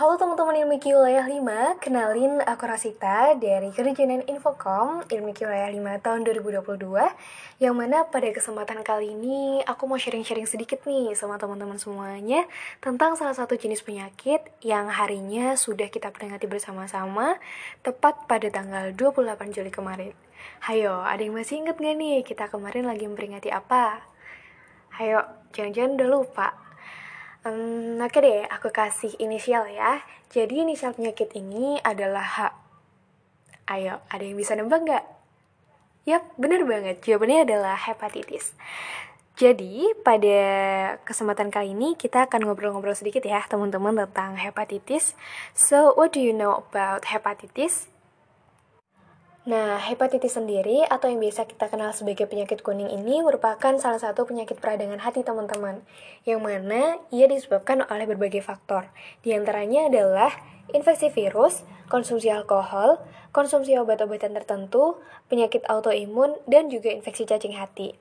Halo teman-teman Ilmiki Wilayah 5, kenalin aku Rasita dari Kerjaan Infocom Ilmiki Wilayah 5 tahun 2022 Yang mana pada kesempatan kali ini aku mau sharing-sharing sedikit nih sama teman-teman semuanya Tentang salah satu jenis penyakit yang harinya sudah kita peringati bersama-sama Tepat pada tanggal 28 Juli kemarin Hayo, ada yang masih inget gak nih kita kemarin lagi memperingati apa? Hayo, jangan-jangan udah lupa Um, oke deh, aku kasih inisial ya. Jadi inisial penyakit ini adalah H. Ayo, ada yang bisa nebak nggak? Yap, bener banget. Jawabannya adalah hepatitis. Jadi, pada kesempatan kali ini kita akan ngobrol-ngobrol sedikit ya, teman-teman, tentang hepatitis. So, what do you know about hepatitis? Nah, hepatitis sendiri atau yang biasa kita kenal sebagai penyakit kuning ini merupakan salah satu penyakit peradangan hati teman-teman, yang mana ia disebabkan oleh berbagai faktor. Di antaranya adalah infeksi virus, konsumsi alkohol, konsumsi obat-obatan tertentu, penyakit autoimun, dan juga infeksi cacing hati.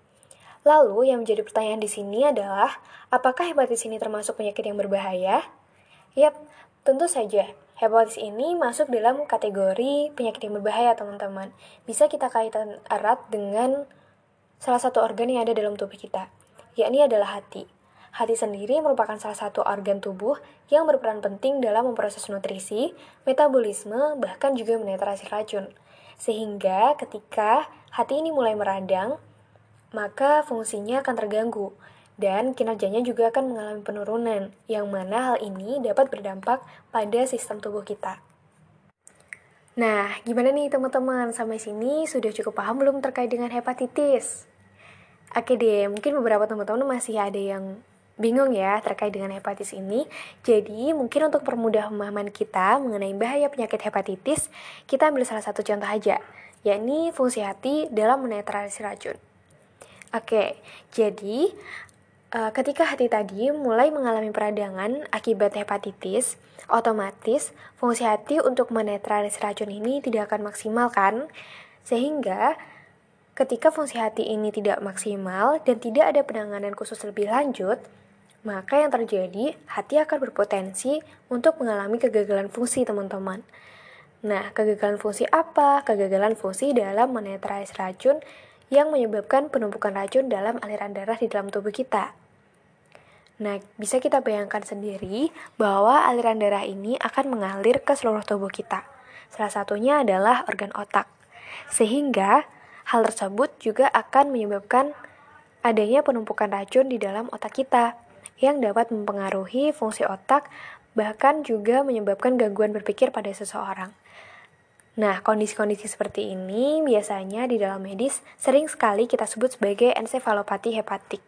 Lalu, yang menjadi pertanyaan di sini adalah, apakah hepatitis ini termasuk penyakit yang berbahaya? Yap, tentu saja. Hepatitis ini masuk dalam kategori penyakit yang berbahaya, teman-teman. Bisa kita kaitan erat dengan salah satu organ yang ada dalam tubuh kita, yakni adalah hati. Hati sendiri merupakan salah satu organ tubuh yang berperan penting dalam memproses nutrisi, metabolisme, bahkan juga menetrasi racun. Sehingga ketika hati ini mulai meradang, maka fungsinya akan terganggu dan kinerjanya juga akan mengalami penurunan, yang mana hal ini dapat berdampak pada sistem tubuh kita. Nah, gimana nih teman-teman? Sampai sini sudah cukup paham belum terkait dengan hepatitis? Oke deh, mungkin beberapa teman-teman masih ada yang bingung ya terkait dengan hepatitis ini. Jadi, mungkin untuk permudah pemahaman kita mengenai bahaya penyakit hepatitis, kita ambil salah satu contoh aja, yakni fungsi hati dalam menetralisir racun. Oke, jadi ketika hati tadi mulai mengalami peradangan akibat hepatitis, otomatis fungsi hati untuk menetralisir racun ini tidak akan maksimal kan? Sehingga ketika fungsi hati ini tidak maksimal dan tidak ada penanganan khusus lebih lanjut, maka yang terjadi hati akan berpotensi untuk mengalami kegagalan fungsi teman-teman. Nah, kegagalan fungsi apa? Kegagalan fungsi dalam menetralisir racun yang menyebabkan penumpukan racun dalam aliran darah di dalam tubuh kita. Nah, bisa kita bayangkan sendiri bahwa aliran darah ini akan mengalir ke seluruh tubuh kita. Salah satunya adalah organ otak. Sehingga hal tersebut juga akan menyebabkan adanya penumpukan racun di dalam otak kita yang dapat mempengaruhi fungsi otak bahkan juga menyebabkan gangguan berpikir pada seseorang. Nah, kondisi-kondisi seperti ini biasanya di dalam medis sering sekali kita sebut sebagai ensefalopati hepatik.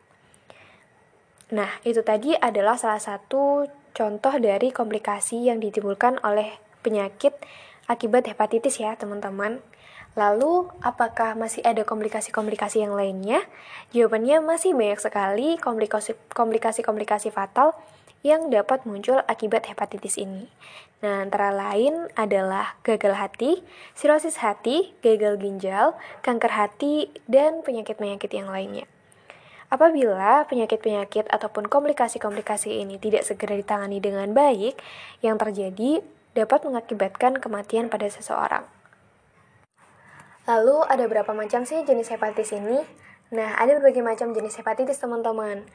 Nah, itu tadi adalah salah satu contoh dari komplikasi yang ditimbulkan oleh penyakit akibat hepatitis ya, teman-teman. Lalu, apakah masih ada komplikasi-komplikasi yang lainnya? Jawabannya masih banyak sekali komplikasi-komplikasi fatal yang dapat muncul akibat hepatitis ini. Nah, antara lain adalah gagal hati, sirosis hati, gagal ginjal, kanker hati, dan penyakit-penyakit yang lainnya. Apabila penyakit-penyakit ataupun komplikasi-komplikasi ini tidak segera ditangani dengan baik, yang terjadi dapat mengakibatkan kematian pada seseorang. Lalu, ada berapa macam sih jenis hepatitis ini? Nah, ada berbagai macam jenis hepatitis, teman-teman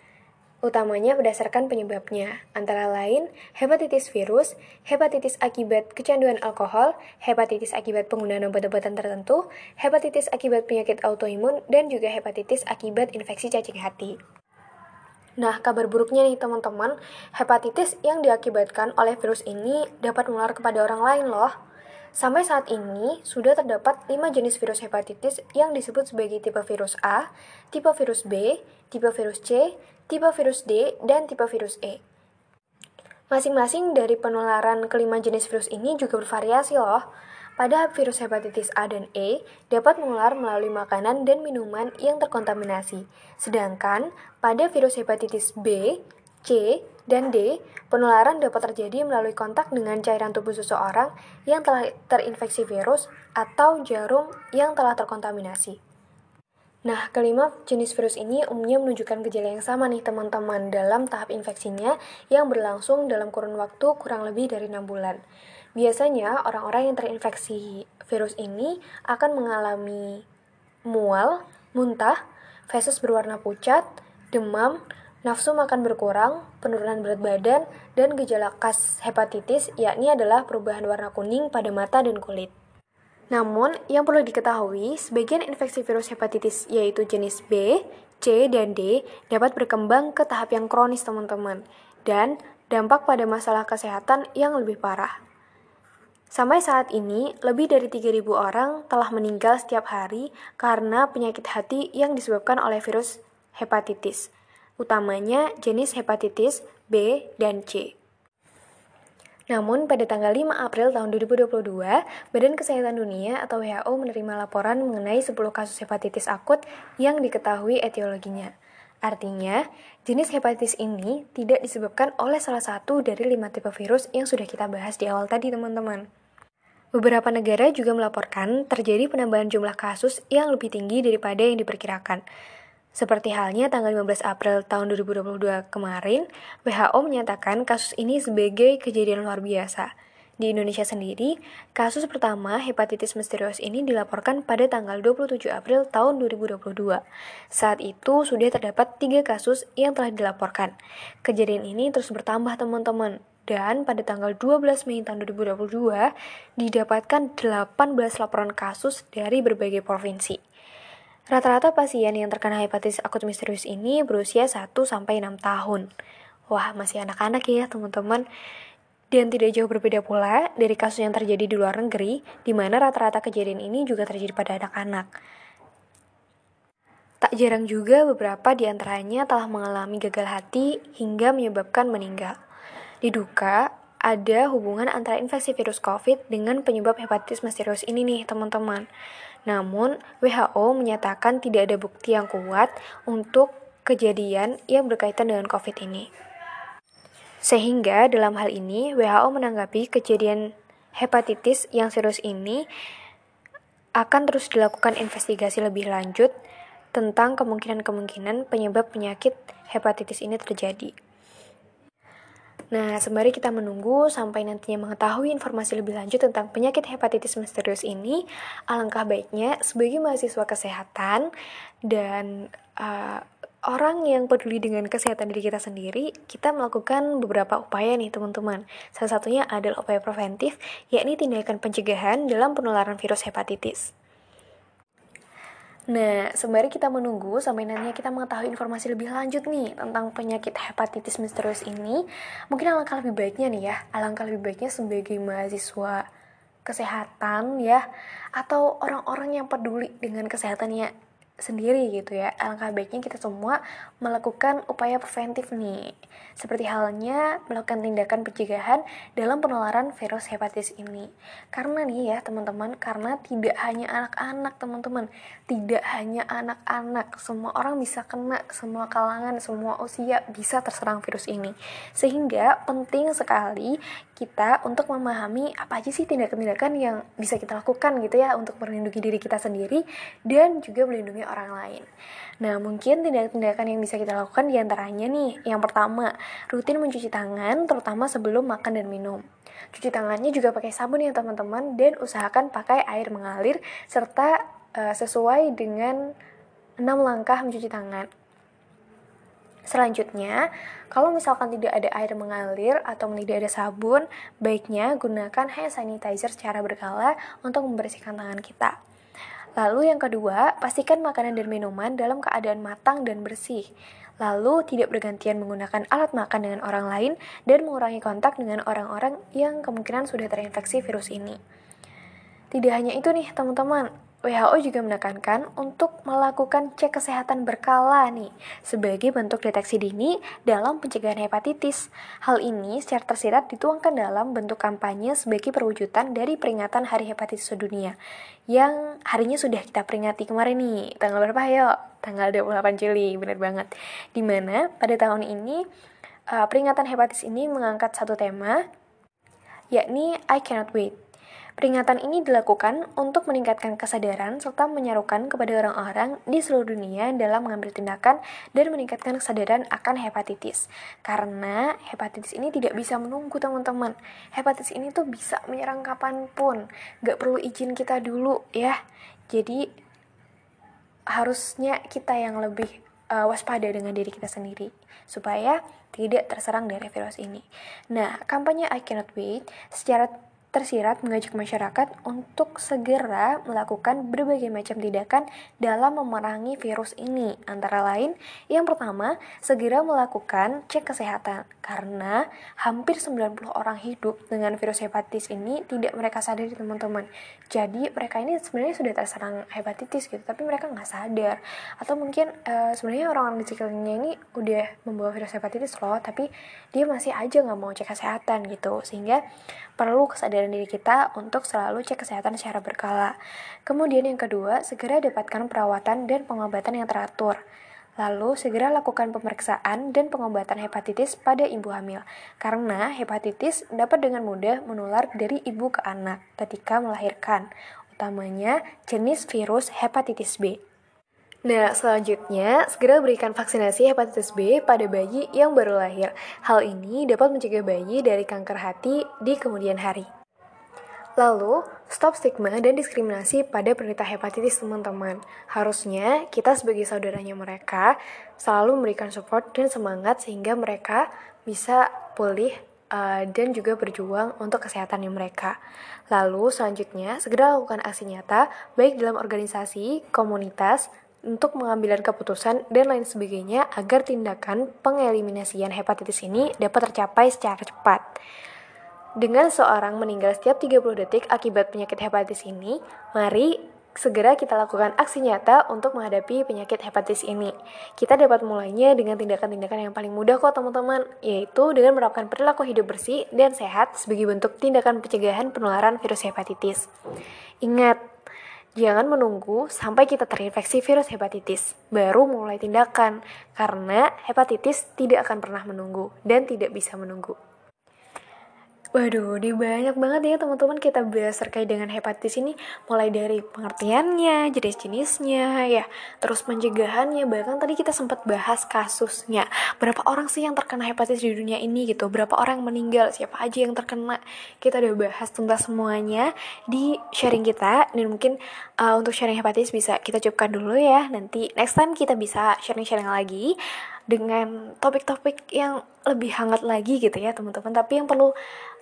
utamanya berdasarkan penyebabnya, antara lain hepatitis virus, hepatitis akibat kecanduan alkohol, hepatitis akibat penggunaan obat-obatan tertentu, hepatitis akibat penyakit autoimun, dan juga hepatitis akibat infeksi cacing hati. Nah, kabar buruknya nih teman-teman, hepatitis yang diakibatkan oleh virus ini dapat menular kepada orang lain loh. Sampai saat ini, sudah terdapat 5 jenis virus hepatitis yang disebut sebagai tipe virus A, tipe virus B, tipe virus C, tipe virus D, dan tipe virus E. Masing-masing dari penularan kelima jenis virus ini juga bervariasi loh. Pada virus hepatitis A dan E dapat menular melalui makanan dan minuman yang terkontaminasi. Sedangkan pada virus hepatitis B, C, dan D, penularan dapat terjadi melalui kontak dengan cairan tubuh seseorang yang telah terinfeksi virus atau jarum yang telah terkontaminasi. Nah, kelima jenis virus ini umumnya menunjukkan gejala yang sama nih teman-teman dalam tahap infeksinya yang berlangsung dalam kurun waktu kurang lebih dari 6 bulan. Biasanya orang-orang yang terinfeksi virus ini akan mengalami mual, muntah, feses berwarna pucat, demam, nafsu makan berkurang, penurunan berat badan, dan gejala khas hepatitis yakni adalah perubahan warna kuning pada mata dan kulit. Namun, yang perlu diketahui, sebagian infeksi virus hepatitis yaitu jenis B, C, dan D dapat berkembang ke tahap yang kronis teman-teman, dan dampak pada masalah kesehatan yang lebih parah. Sampai saat ini, lebih dari 3.000 orang telah meninggal setiap hari karena penyakit hati yang disebabkan oleh virus hepatitis, utamanya jenis hepatitis B dan C. Namun, pada tanggal 5 April tahun 2022, Badan Kesehatan Dunia atau WHO menerima laporan mengenai 10 kasus hepatitis akut yang diketahui etiologinya. Artinya, jenis hepatitis ini tidak disebabkan oleh salah satu dari lima tipe virus yang sudah kita bahas di awal tadi, teman-teman. Beberapa negara juga melaporkan terjadi penambahan jumlah kasus yang lebih tinggi daripada yang diperkirakan. Seperti halnya tanggal 15 April tahun 2022 kemarin, WHO menyatakan kasus ini sebagai kejadian luar biasa. Di Indonesia sendiri, kasus pertama hepatitis misterius ini dilaporkan pada tanggal 27 April tahun 2022. Saat itu sudah terdapat tiga kasus yang telah dilaporkan. Kejadian ini terus bertambah teman-teman. Dan pada tanggal 12 Mei tahun 2022, didapatkan 18 laporan kasus dari berbagai provinsi. Rata-rata pasien yang terkena hepatitis akut misterius ini berusia 1-6 tahun. Wah, masih anak-anak ya teman-teman. Dan tidak jauh berbeda pula dari kasus yang terjadi di luar negeri, di mana rata-rata kejadian ini juga terjadi pada anak-anak. Tak jarang juga beberapa di antaranya telah mengalami gagal hati hingga menyebabkan meninggal. Diduga, ada hubungan antara infeksi virus COVID dengan penyebab hepatitis misterius ini nih, teman-teman. Namun, WHO menyatakan tidak ada bukti yang kuat untuk kejadian yang berkaitan dengan COVID ini. Sehingga dalam hal ini, WHO menanggapi kejadian hepatitis yang serius ini akan terus dilakukan investigasi lebih lanjut tentang kemungkinan-kemungkinan penyebab penyakit hepatitis ini terjadi. Nah, sembari kita menunggu sampai nantinya mengetahui informasi lebih lanjut tentang penyakit hepatitis misterius ini, alangkah baiknya sebagai mahasiswa kesehatan dan uh, orang yang peduli dengan kesehatan diri kita sendiri, kita melakukan beberapa upaya nih teman-teman. Salah satunya adalah upaya preventif, yakni tindakan pencegahan dalam penularan virus hepatitis. Nah, sembari kita menunggu sampai nantinya kita mengetahui informasi lebih lanjut nih tentang penyakit hepatitis misterius ini, mungkin alangkah lebih baiknya nih ya, alangkah lebih baiknya sebagai mahasiswa kesehatan ya, atau orang-orang yang peduli dengan kesehatannya sendiri gitu ya. Alangkah baiknya kita semua melakukan upaya preventif nih. Seperti halnya melakukan tindakan pencegahan dalam penularan virus hepatitis ini. Karena nih ya teman-teman, karena tidak hanya anak-anak teman-teman, tidak hanya anak-anak, semua orang bisa kena, semua kalangan, semua usia bisa terserang virus ini. Sehingga penting sekali kita untuk memahami apa aja sih tindakan-tindakan yang bisa kita lakukan gitu ya untuk melindungi diri kita sendiri dan juga melindungi orang lain. Nah, mungkin tindakan-tindakan yang bisa kita lakukan di antaranya nih, yang pertama, rutin mencuci tangan, terutama sebelum makan dan minum. Cuci tangannya juga pakai sabun ya teman-teman, dan usahakan pakai air mengalir, serta uh, sesuai dengan 6 langkah mencuci tangan. Selanjutnya, kalau misalkan tidak ada air mengalir atau tidak ada sabun, baiknya gunakan hand sanitizer secara berkala untuk membersihkan tangan kita. Lalu yang kedua, pastikan makanan dan minuman dalam keadaan matang dan bersih. Lalu tidak bergantian menggunakan alat makan dengan orang lain dan mengurangi kontak dengan orang-orang yang kemungkinan sudah terinfeksi virus ini. Tidak hanya itu nih teman-teman, WHO juga menekankan untuk melakukan cek kesehatan berkala nih sebagai bentuk deteksi dini dalam pencegahan hepatitis. Hal ini secara tersirat dituangkan dalam bentuk kampanye sebagai perwujudan dari peringatan Hari Hepatitis Sedunia yang harinya sudah kita peringati kemarin nih. Tanggal berapa ya? Tanggal 28 Juli, benar banget. Di mana pada tahun ini uh, peringatan hepatitis ini mengangkat satu tema yakni I cannot wait Peringatan ini dilakukan untuk meningkatkan kesadaran serta menyerukan kepada orang-orang di seluruh dunia dalam mengambil tindakan dan meningkatkan kesadaran akan hepatitis. Karena hepatitis ini tidak bisa menunggu teman-teman. Hepatitis ini tuh bisa menyerang kapan pun. Gak perlu izin kita dulu ya. Jadi harusnya kita yang lebih uh, waspada dengan diri kita sendiri supaya tidak terserang dari virus ini. Nah, kampanye I Cannot Wait secara tersirat mengajak masyarakat untuk segera melakukan berbagai macam tindakan dalam memerangi virus ini. Antara lain, yang pertama, segera melakukan cek kesehatan karena hampir 90 orang hidup dengan virus hepatitis ini tidak mereka sadari teman-teman. Jadi mereka ini sebenarnya sudah terserang hepatitis gitu, tapi mereka nggak sadar. Atau mungkin uh, sebenarnya orang-orang di sekitarnya ini udah membawa virus hepatitis loh, tapi dia masih aja nggak mau cek kesehatan gitu. Sehingga perlu kesadaran diri kita untuk selalu cek kesehatan secara berkala. Kemudian yang kedua, segera dapatkan perawatan dan pengobatan yang teratur. Lalu, segera lakukan pemeriksaan dan pengobatan hepatitis pada ibu hamil, karena hepatitis dapat dengan mudah menular dari ibu ke anak ketika melahirkan, utamanya jenis virus hepatitis B. Nah, selanjutnya, segera berikan vaksinasi hepatitis B pada bayi yang baru lahir. Hal ini dapat mencegah bayi dari kanker hati di kemudian hari. Lalu, stop stigma dan diskriminasi pada penderita hepatitis teman-teman. Harusnya kita sebagai saudaranya mereka selalu memberikan support dan semangat sehingga mereka bisa pulih uh, dan juga berjuang untuk kesehatan mereka. Lalu selanjutnya, segera lakukan aksi nyata baik dalam organisasi, komunitas, untuk mengambil keputusan dan lain sebagainya agar tindakan pengeliminasian hepatitis ini dapat tercapai secara cepat. Dengan seorang meninggal setiap 30 detik akibat penyakit hepatitis ini, mari segera kita lakukan aksi nyata untuk menghadapi penyakit hepatitis ini. Kita dapat mulainya dengan tindakan-tindakan yang paling mudah kok teman-teman, yaitu dengan menerapkan perilaku hidup bersih dan sehat sebagai bentuk tindakan pencegahan penularan virus hepatitis. Ingat, Jangan menunggu sampai kita terinfeksi virus hepatitis, baru mulai tindakan, karena hepatitis tidak akan pernah menunggu dan tidak bisa menunggu. Waduh, di banyak banget ya teman-teman kita bahas terkait dengan hepatitis ini mulai dari pengertiannya, jenis-jenisnya, ya, terus pencegahannya, bahkan tadi kita sempat bahas kasusnya. Berapa orang sih yang terkena hepatitis di dunia ini gitu? Berapa orang yang meninggal? Siapa aja yang terkena? Kita udah bahas tentang semuanya di sharing kita dan mungkin uh, untuk sharing hepatitis bisa kita cukupkan dulu ya. Nanti next time kita bisa sharing-sharing lagi dengan topik-topik yang lebih hangat lagi gitu ya teman-teman. Tapi yang perlu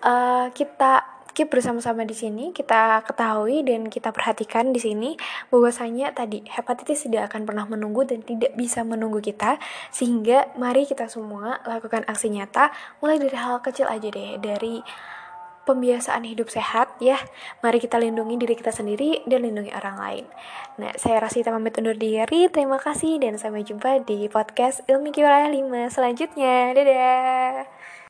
uh, kita keep bersama-sama di sini kita ketahui dan kita perhatikan di sini bahwasanya tadi hepatitis tidak akan pernah menunggu dan tidak bisa menunggu kita. Sehingga mari kita semua lakukan aksi nyata mulai dari hal kecil aja deh dari pembiasaan hidup sehat ya. Mari kita lindungi diri kita sendiri dan lindungi orang lain. Nah, saya Rasita pamit undur diri. Terima kasih dan sampai jumpa di podcast Ilmi Kiwara 5 selanjutnya. Dadah.